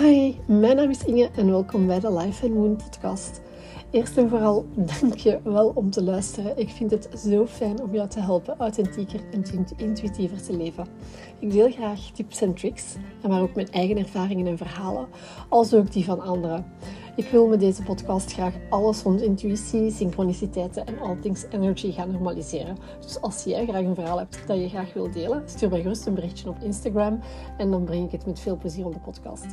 Hi, mijn naam is Inge en welkom bij de Life and Moon podcast. Eerst en vooral dank je wel om te luisteren. Ik vind het zo fijn om jou te helpen authentieker en intuïtiever te leven. Ik deel graag tips en tricks, maar ook mijn eigen ervaringen en verhalen, als ook die van anderen. Ik wil met deze podcast graag alles rond intuïtie, synchroniciteiten en all things energy gaan normaliseren. Dus als jij graag een verhaal hebt dat je graag wilt delen, stuur mij gerust een berichtje op Instagram en dan breng ik het met veel plezier op de podcast.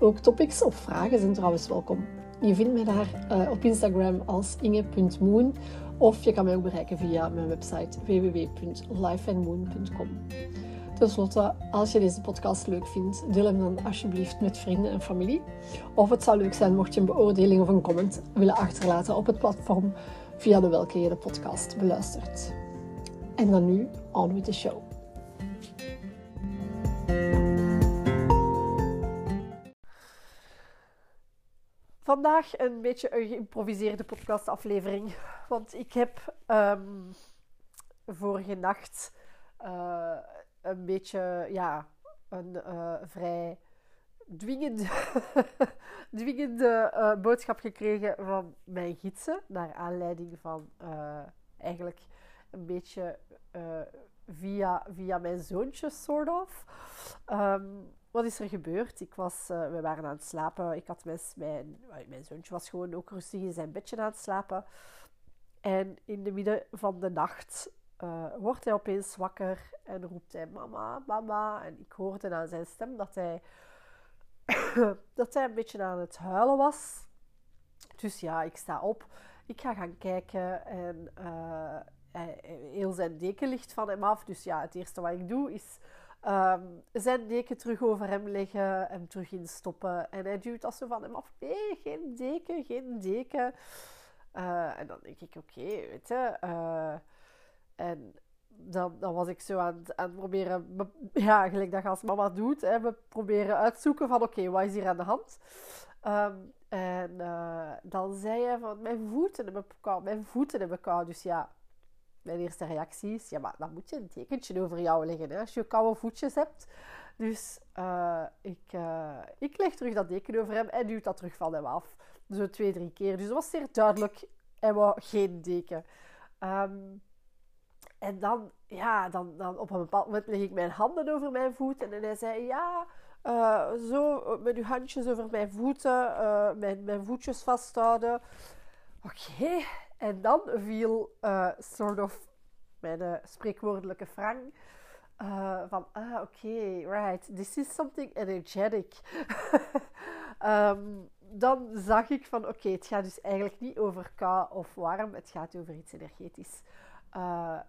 Ook topics of vragen zijn trouwens welkom. Je vindt mij daar uh, op Instagram als inge.moon of je kan mij ook bereiken via mijn website www.lifeandmoon.com. Ten slotte, als je deze podcast leuk vindt, deel hem dan alsjeblieft met vrienden en familie. Of het zou leuk zijn mocht je een beoordeling of een comment willen achterlaten op het platform via de welke je de podcast beluistert. En dan nu, on with the show. Vandaag een beetje een geïmproviseerde podcastaflevering. Want ik heb um, vorige nacht uh, een beetje, ja, een uh, vrij dwingende, dwingende uh, boodschap gekregen van mijn gidsen. Naar aanleiding van eigenlijk een beetje via, via mijn zoontje, soort of. Um, wat is er gebeurd? Ik was, we waren aan het slapen. Ik had mijn, mijn, mijn zoontje was gewoon ook rustig in zijn bedje aan het slapen. En in de midden van de nacht uh, wordt hij opeens wakker en roept hij mama, mama. En ik hoorde aan zijn stem dat hij, dat hij een beetje aan het huilen was. Dus ja, ik sta op. Ik ga gaan kijken en hij, heel zijn deken ligt van hem af. Dus ja, het eerste wat ik doe is um, zijn deken terug over hem leggen, hem terug instoppen. En hij duwt dat zo van hem af. Nee, geen deken, geen deken. Uh, en dan denk ik, oké, weet je... En dan, dan was ik zo aan, aan het proberen, ja, gelijk dat als mama doet, hè, we proberen uitzoeken van oké, wat is hier aan de hand? Um, en uh, dan zei hij van, mijn voeten hebben koud, mijn voeten hebben koud. Dus ja, mijn eerste reactie is, ja, maar dan moet je een tekentje over jou leggen, hè, als je koude voetjes hebt. Dus uh, ik, uh, ik leg terug dat deken over hem en duwt dat terug van hem af. Zo twee, drie keer. Dus dat was zeer duidelijk, hij wou geen deken. Um, en dan, ja, dan, dan op een bepaald moment leg ik mijn handen over mijn voeten. En hij zei, ja, uh, zo met uw handjes over mijn voeten, mijn, mijn voetjes vasthouden. Oké. En dan viel uh, sort of mijn spreekwoordelijke frank. van, ah, oké, right, this is something energetic. um, dan zag ik van, oké, het gaat dus eigenlijk niet over kou of warm, het gaat over iets energetisch.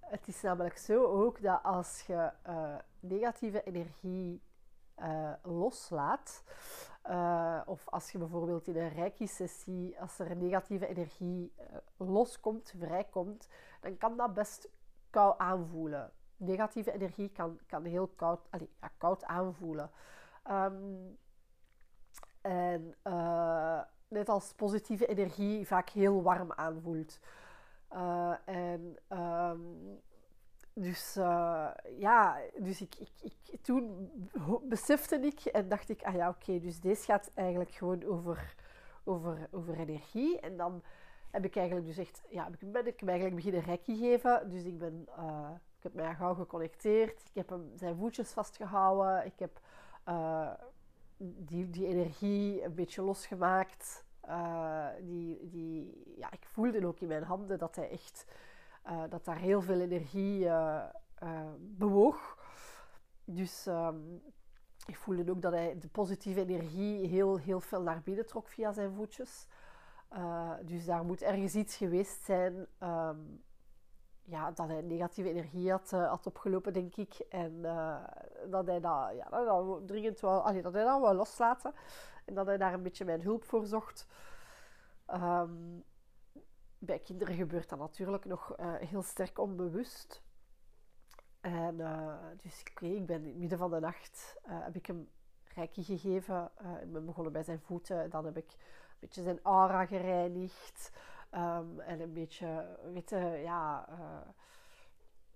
Het is namelijk zo ook dat als je negatieve energie loslaat, of als je bijvoorbeeld in een reiki-sessie, als er negatieve energie loskomt, vrijkomt, dan kan dat best koud aanvoelen. Negatieve energie kan, kan heel koud, ja, koud aanvoelen. Um, en net als positieve energie vaak heel warm aanvoelt. En um, dus uh, ja, dus ik, ik, ik, toen besefte ik en dacht ik, ah ja, oké, dus deze gaat eigenlijk gewoon over, over, over energie. En dan heb ik eigenlijk dus echt, ja, ben ik hem eigenlijk beginnen rekje geven. Dus ik ben, uh, ik heb mij gauw geconnecteerd. Ik heb hem zijn voetjes vastgehouden. Ik heb uh, die, die energie een beetje losgemaakt. Die, die, ja, ik voelde ook in mijn handen dat hij echt, uh, dat daar heel veel energie uh, bewoog. Dus um, ik voelde ook dat hij de positieve energie heel, heel veel naar binnen trok via zijn voetjes. dus daar moet ergens iets geweest zijn um, ja, dat hij negatieve energie had, had opgelopen, denk ik. En dat hij dat, ja, dat, dringend wel, dat hij dat wel loslaten. En dat hij daar een beetje mijn hulp voor zocht. Um, bij kinderen gebeurt dat natuurlijk nog uh, heel sterk onbewust. En uh, dus okay, ik ben in het midden van de nacht, uh, heb ik hem reiki gegeven. ik ben begonnen bij zijn voeten. Dan heb ik een beetje zijn aura gereinigd. Um, en een beetje, weet ja...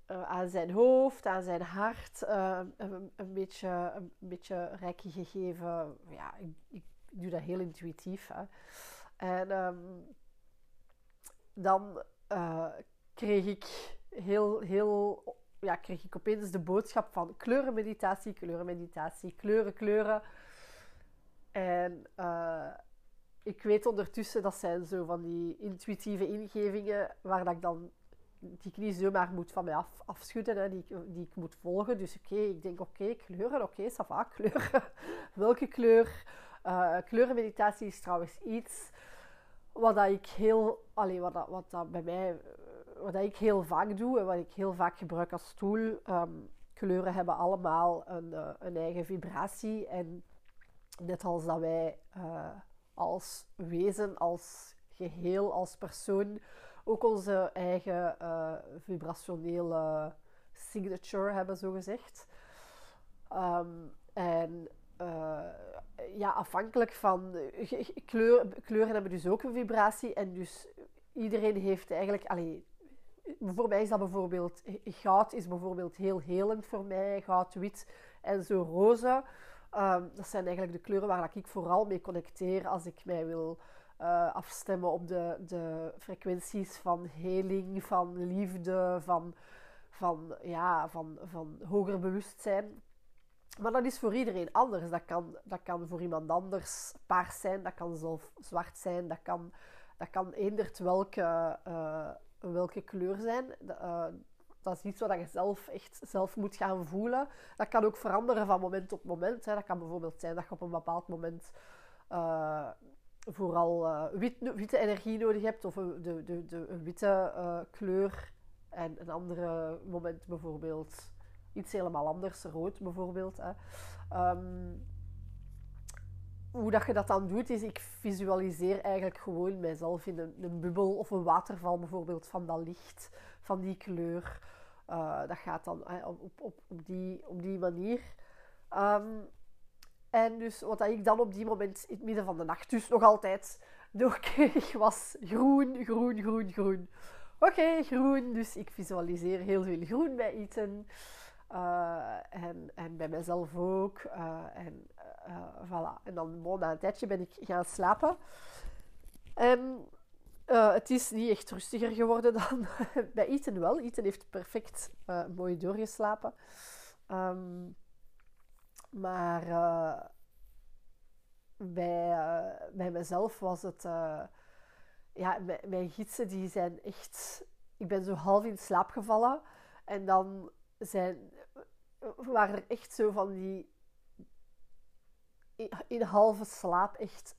aan zijn hoofd, aan zijn hart, een, een, beetje, een beetje reiki gegeven. Ja, ik, ik doe dat heel intuïtief. Hè. En ehm, dan kreeg ik heel, heel ja, kreeg ik opeens de boodschap van kleurenmeditatie, kleurenmeditatie, kleuren, kleuren. En uh, ik weet ondertussen, dat zijn zo van die intuïtieve ingevingen waar dat ik dan die ik niet zomaar moet van mij af, afschudden, hè, die, die ik moet volgen. Dus oké, ik denk oké, kleuren, oké, okay, kleuren. Welke kleur? Uh, kleurenmeditatie is trouwens iets wat dat ik heel, allee, wat, dat, wat dat bij mij wat ik heel vaak doe en wat ik heel vaak gebruik als tool. Ehm, kleuren hebben allemaal een, uh, een, eigen vibratie. En net als dat wij uh, als wezen, als geheel, als persoon ook onze eigen vibrationele signature hebben, zo gezegd. Um, en ja, afhankelijk van kleur, kleuren hebben dus ook een vibratie. En dus iedereen heeft eigenlijk, allee, voor mij is dat bijvoorbeeld, goud is bijvoorbeeld heel helend voor mij, goud, wit en zo roze. Ehm, dat zijn eigenlijk de kleuren waar ik vooral mee connecteer als ik mij wil uh, afstemmen op de, de frequenties van heling, van liefde, van, van, ja, van, van hoger bewustzijn. Maar dat is voor iedereen anders. Dat kan, dat kan voor iemand anders paars zijn, dat kan zelf zwart zijn, dat kan, dat kan welke uh, welke kleur zijn. Uh, dat is iets wat je zelf echt zelf moet gaan voelen. Dat kan ook veranderen van moment tot moment. Hè. Dat kan bijvoorbeeld zijn dat je op een bepaald moment uh, vooral wit, witte energie nodig hebt of de, de, de, een witte kleur. En een andere moment bijvoorbeeld iets helemaal anders, rood bijvoorbeeld. Hè. Um, hoe dat je dat dan doet, is ik visualiseer eigenlijk gewoon mijzelf in een, bubbel of een waterval bijvoorbeeld van dat licht, van die kleur. Uh, dat gaat dan op, op, op, die, op die manier. Um, en dus wat ik dan op die moment in het midden van de nacht dus nog altijd doorkreeg was groen, groen, groen, groen. Oké, groen. Dus ik visualiseer heel veel groen bij eten. Uh, en, en bij mezelf ook. en uh, voilà. En dan na een tijdje ben ik gaan slapen. En uh, het is niet echt rustiger geworden dan bij Ethan wel. Ethan heeft perfect uh, mooi doorgeslapen. Um, maar bij, bij mezelf was het... ja, mijn gidsen die zijn echt... Ik ben zo half in slaap gevallen. En dan zijn, waren er echt zo van die in halve slaap echt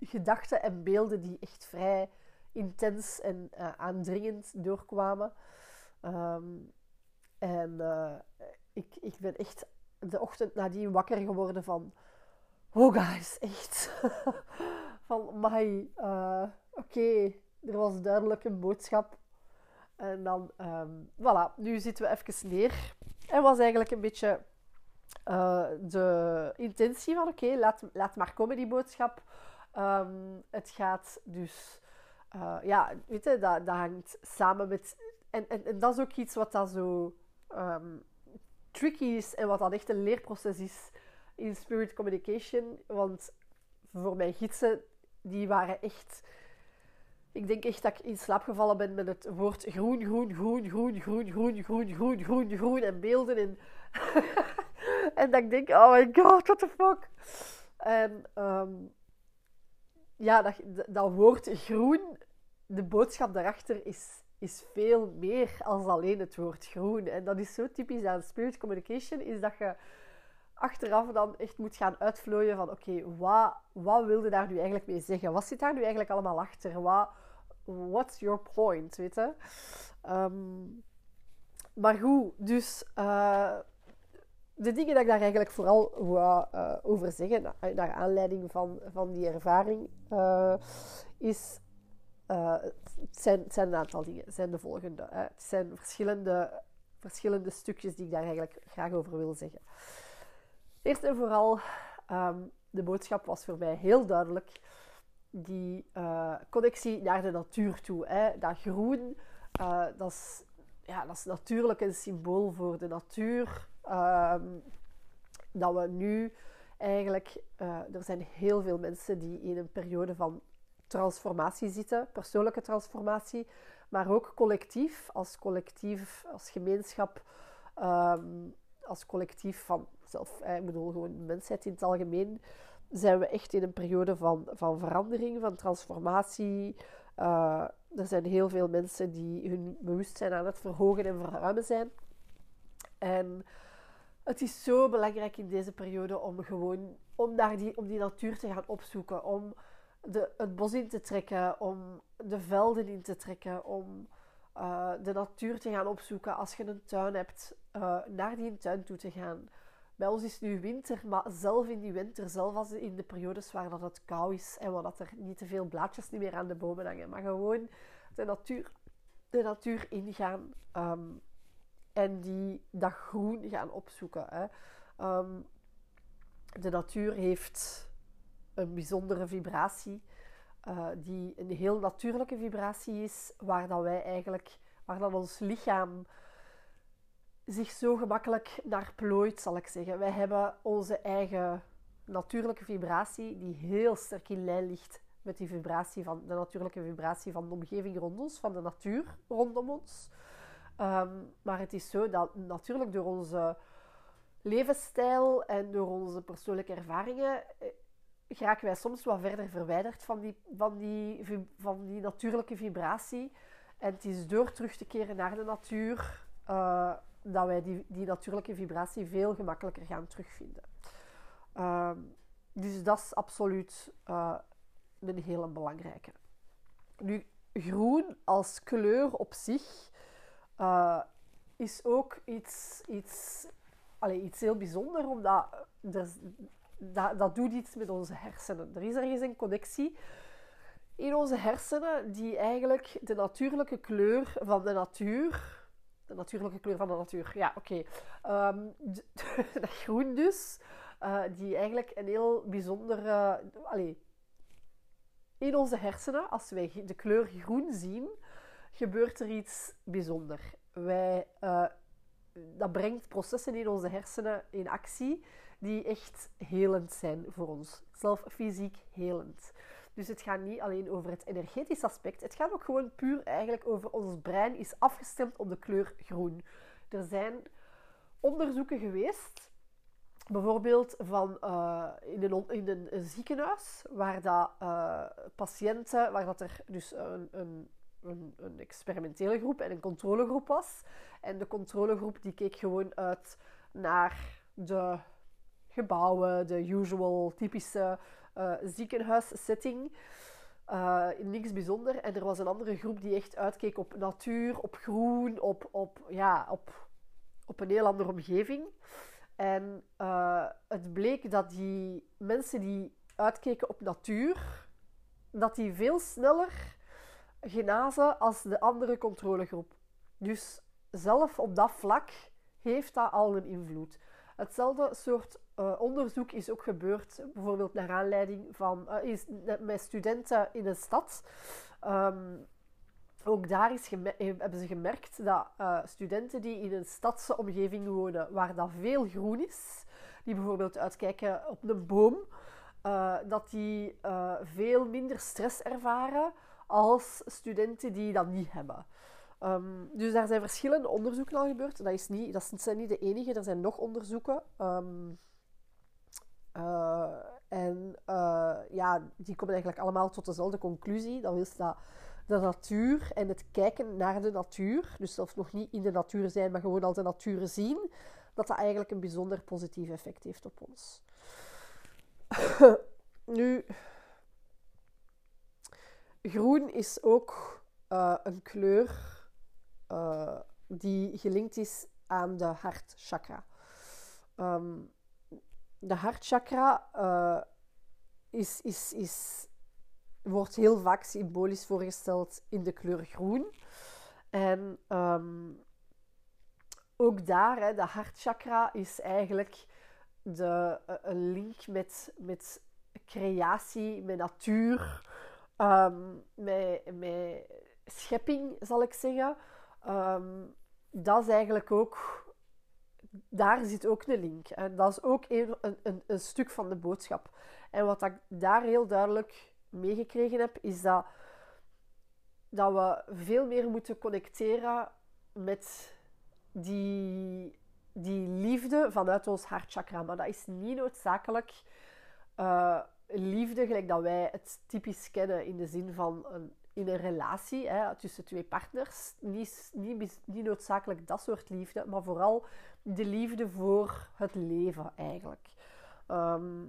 gedachten en beelden die echt vrij intens en uh, aandringend doorkwamen. Um, en uh, ik, ik ben echt de ochtend nadien wakker geworden van... Oh guys, echt. van, my, uh, oké, er was duidelijk een boodschap. En dan, um, voilà, nu zitten we even neer. En was eigenlijk een beetje uh, de intentie van oké, laat, laat maar komen die boodschap. Um, het gaat dus, uh, ja, weet je, dat, dat hangt samen met. En, en, en, dat is ook iets wat dat zo um, tricky is en wat dan echt een leerproces is in spirit communication. Want voor mijn gidsen, die waren echt. Ik denk echt dat ik in slaap gevallen ben met het woord groen, groen, groen, groen, groen, groen, groen, groen, groen, groen en beelden. En en dat ik denk, oh my god, what the fuck. En um, ja, dat, dat woord groen, de boodschap daarachter is, is veel meer als alleen het woord groen. En dat is zo typisch aan spirit communication, is dat je achteraf dan echt moet gaan uitvlooien van oké, wat, wat wilde daar nu eigenlijk mee zeggen? Wat zit daar nu eigenlijk allemaal achter? Wat, what's your point, weet je? Um, maar goed, dus uh, de dingen dat ik daar eigenlijk vooral wou uh, over zeggen, naar aanleiding van, van die ervaring, uh, is, het, zijn, zijn een aantal dingen. Het zijn de volgende. Hè. Het zijn verschillende, verschillende stukjes die ik daar eigenlijk graag over wil zeggen. Eerst en vooral, um, de boodschap was voor mij heel duidelijk. Die connectie naar de natuur toe. Hè. Dat groen, dat is ja, dat is natuurlijk een symbool voor de natuur. Ehm, dat we nu eigenlijk, uh, er zijn heel veel mensen die in een periode van transformatie zitten, persoonlijke transformatie, maar ook collectief, als collectief, als gemeenschap, ehm, als collectief van zelf, eh, ik bedoel gewoon mensheid in het algemeen, zijn we echt in een periode van, van verandering, van transformatie. Uh, er zijn heel veel mensen die hun bewustzijn aan het verhogen en verruimen zijn. En het is zo belangrijk in deze periode om gewoon om, daar die, om die natuur te gaan opzoeken, om de, het bos in te trekken, om de velden in te trekken, om uh, de natuur te gaan opzoeken als je een tuin hebt, uh, naar die tuin toe te gaan. Bij ons is nu winter, maar zelf in die winter, zelf als in de periodes waar dat het koud is en waar dat er niet te veel blaadjes niet meer aan de bomen hangen, maar gewoon de natuur, de natuur ingaan um, en die, dat groen gaan opzoeken. Hè. Um, de natuur heeft een bijzondere vibratie, uh, die een heel natuurlijke vibratie is, waar dat wij eigenlijk, waar dat ons lichaam zich zo gemakkelijk naar plooit, zal ik zeggen. Wij hebben onze eigen natuurlijke vibratie, die heel sterk in lijn ligt met die vibratie van de natuurlijke vibratie van de omgeving rond ons, van de natuur rondom ons. Um, maar het is zo dat natuurlijk door onze levensstijl en door onze persoonlijke ervaringen eh, geraken wij soms wat verder verwijderd van die, van, die, van die natuurlijke vibratie. En het is door terug te keren naar de natuur uh, dat wij die, die natuurlijke vibratie veel gemakkelijker gaan terugvinden. Uh, dus dat is absoluut uh, een hele belangrijke. Nu, groen als kleur op zich is ook iets, iets allee, iets heel bijzonders, omdat dat, dat doet iets met onze hersenen. Er is ergens een connectie in onze hersenen die eigenlijk de natuurlijke kleur van de natuur... De natuurlijke kleur van de natuur, ja, oké. Um, dat groen dus, uh, die eigenlijk een heel bijzondere... Allee, in onze hersenen, als wij de kleur groen zien, gebeurt er iets bijzonders. Wij uh, dat brengt processen in onze hersenen in actie die echt helend zijn voor ons. Zelf fysiek helend. Dus het gaat niet alleen over het energetisch aspect. Het gaat ook gewoon puur eigenlijk over ons brein is afgestemd op de kleur groen. Er zijn onderzoeken geweest, bijvoorbeeld van, uh, in, een, in een, ziekenhuis, waar dat, uh, patiënten, waar dat er dus een, een een, een, experimentele groep en een controlegroep was. En de controlegroep die keek gewoon uit naar de gebouwen, de usual, typische uh, ziekenhuissetting. Uh, niks bijzonder. En er was een andere groep die echt uitkeek op natuur, op groen, op, op, ja, op, op een heel andere omgeving. En uh, het bleek dat die mensen die uitkeken op natuur, dat die veel sneller genazen als de andere controlegroep. Dus zelf op dat vlak heeft dat al een invloed. Hetzelfde soort uh, onderzoek is ook gebeurd, bijvoorbeeld naar aanleiding van uh, is, met studenten in een stad. Um, ook daar is hebben ze gemerkt dat studenten die in een stadse omgeving wonen, waar dat veel groen is, die bijvoorbeeld uitkijken op een boom, dat die veel minder stress ervaren als studenten die dat niet hebben. Um, dus daar zijn verschillende onderzoeken al gebeurd. Dat, is niet, dat zijn niet de enige, er zijn nog onderzoeken. Um, uh, en uh, ja, die komen eigenlijk allemaal tot dezelfde conclusie. Dat is dat de natuur en het kijken naar de natuur, dus zelfs nog niet in de natuur zijn, maar gewoon al de natuur zien, dat dat eigenlijk een bijzonder positief effect heeft op ons. nu, groen is ook uh, een kleur uh, die gelinkt is aan de hartchakra. Um, de hartchakra uh, is, is, is, wordt heel vaak symbolisch voorgesteld in de kleur groen. En um, ook daar, hè, de hartchakra is eigenlijk de, een link met, met creatie, met natuur, um, met, met schepping, zal ik zeggen. Um, dat is eigenlijk ook, daar zit ook een link. Dat is ook een, een, een stuk van de boodschap. En wat ik daar heel duidelijk meegekregen heb, is dat, dat we veel meer moeten connecteren met die, die liefde vanuit ons hartchakra. Maar dat is niet noodzakelijk uh, liefde, gelijk dat wij het typisch kennen in de zin van een, in een relatie hè, tussen twee partners. Niet, niet, niet noodzakelijk dat soort liefde, maar vooral de liefde voor het leven eigenlijk. Ehm,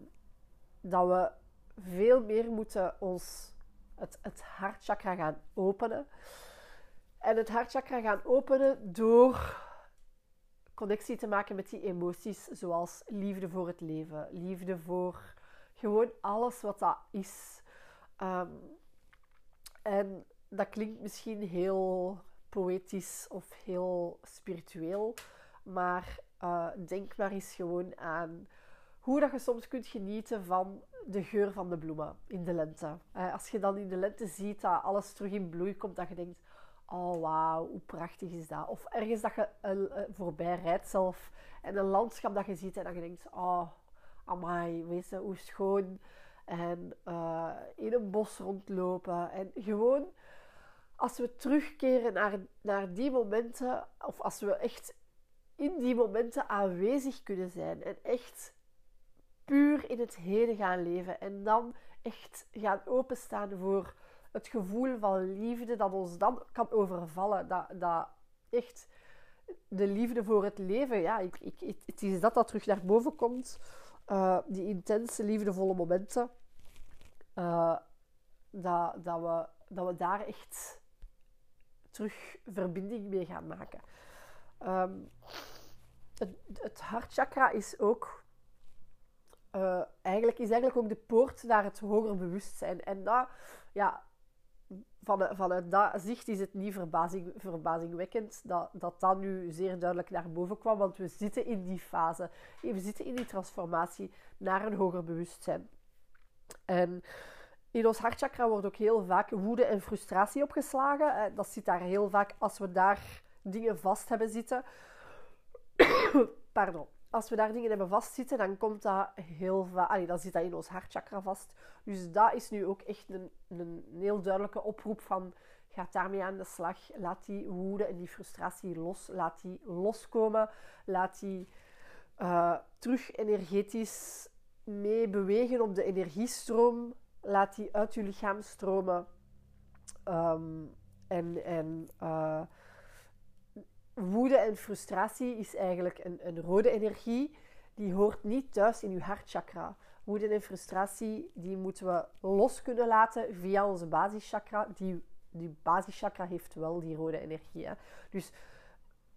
dat we veel meer moeten ons het, het hartchakra gaan openen. En het hartchakra gaan openen door connectie te maken met die emoties, zoals liefde voor het leven, liefde voor gewoon alles wat dat is. Ehm, en dat klinkt misschien heel poëtisch of heel spiritueel, maar uh, denk maar eens gewoon aan hoe dat je soms kunt genieten van de geur van de bloemen in de lente. Uh, als je dan in de lente ziet dat alles terug in bloei komt, dat je denkt, oh wauw, hoe prachtig is dat. Of ergens dat je uh, voorbij rijdt zelf en een landschap dat je ziet en dat je denkt, oh, amai, weet je, hoe schoon. En uh, in een bos rondlopen. En gewoon, als we terugkeren naar, naar die momenten, of als we echt in die momenten aanwezig kunnen zijn en echt puur in het heden gaan leven en dan echt gaan openstaan voor het gevoel van liefde dat ons dan kan overvallen. Dat, dat echt de liefde voor het leven, ja, ik, ik, het is dat dat terug naar boven komt. Uh, die intense, liefdevolle momenten. Uh, dat, dat, we, dat we daar echt terug verbinding mee gaan maken. Um, het, het hartchakra is ook uh, eigenlijk, is eigenlijk ook de poort naar het hoger bewustzijn. En dat, ja, vanuit, dat zicht is het niet verbazing, verbazingwekkend dat, dat dat nu zeer duidelijk naar boven kwam, want we zitten in die fase. We zitten in die transformatie naar een hoger bewustzijn. En in ons hartchakra wordt ook heel vaak woede en frustratie opgeslagen. Dat zit daar heel vaak als we daar dingen vast hebben zitten. Pardon als we daar dingen hebben vastzitten, dan komt dat heel vaak... Dan zit dat in ons hartchakra vast. Dus dat is nu ook echt een, een heel duidelijke oproep van... Ga daarmee aan de slag. Laat die woede en die frustratie los. Laat die loskomen. Laat die uh, terug energetisch mee bewegen op de energiestroom. Laat die uit je lichaam stromen. Um, en... en uh, woede en frustratie is eigenlijk een, een rode energie. Die hoort niet thuis in uw hartchakra. Woede en frustratie, die moeten we los kunnen laten via onze basischakra. Die, die basischakra heeft wel die rode energie. Dus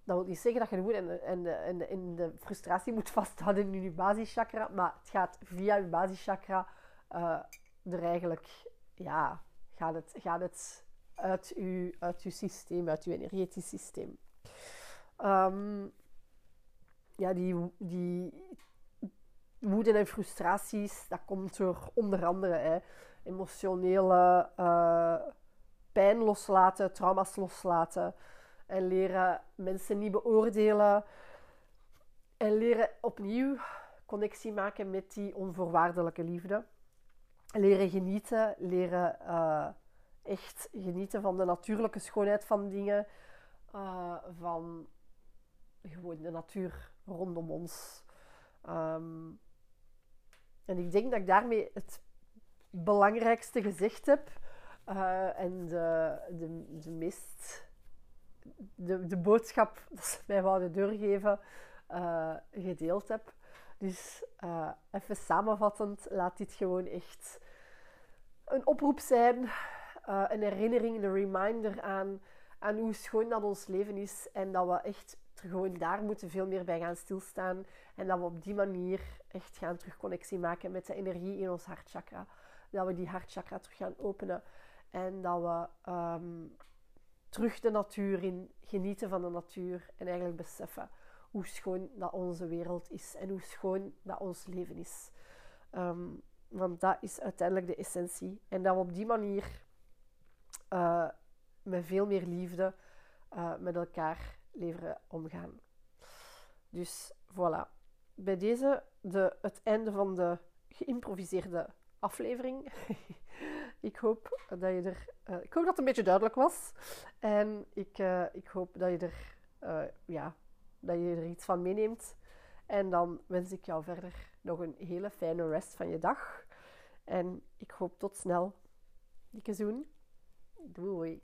dat wil niet zeggen dat je de woede en, en, en, de frustratie moet vasthouden in je basischakra. Maar het gaat via je basischakra uh, er eigenlijk... Ja, gaat het, gaat het uit uw, uit uw systeem, uit uw energetisch systeem. Um, ja, die, die woede en frustraties, dat komt door onder andere hè, emotionele uh, pijn loslaten, trauma's loslaten. En leren mensen niet beoordelen. En leren opnieuw connectie maken met die onvoorwaardelijke liefde. Leren genieten, leren uh, echt genieten van de natuurlijke schoonheid van dingen. Uh, van gewoon de natuur rondom ons. Ehm, en ik denk dat ik daarmee het belangrijkste gezegd heb. Uh, en de, de, de. De, de boodschap dat ze mij wouden doorgeven, uh, gedeeld heb. Dus even samenvattend, laat dit gewoon echt een oproep zijn. een herinnering, een reminder aan, aan hoe schoon dat ons leven is. En dat we echt gewoon daar moeten veel meer bij gaan stilstaan. En dat we op die manier echt gaan terug connectie maken met de energie in ons hartchakra. Dat we die hartchakra terug gaan openen. En dat we ehm, terug de natuur in, genieten van de natuur. En eigenlijk beseffen hoe schoon dat onze wereld is. En hoe schoon dat ons leven is. Ehm, want dat is uiteindelijk de essentie. En dat we op die manier uh, met veel meer liefde uh, met elkaar leveren omgaan. Dus voilà. Bij deze de, het einde van de geïmproviseerde aflevering. ik hoop dat je er. Uh, ik hoop dat het een beetje duidelijk was. En ik, uh, ik hoop dat je er. Ja, dat je er iets van meeneemt. En dan wens ik jou verder nog een hele fijne rest van je dag. En ik hoop tot snel. Dikke zoen. Doei.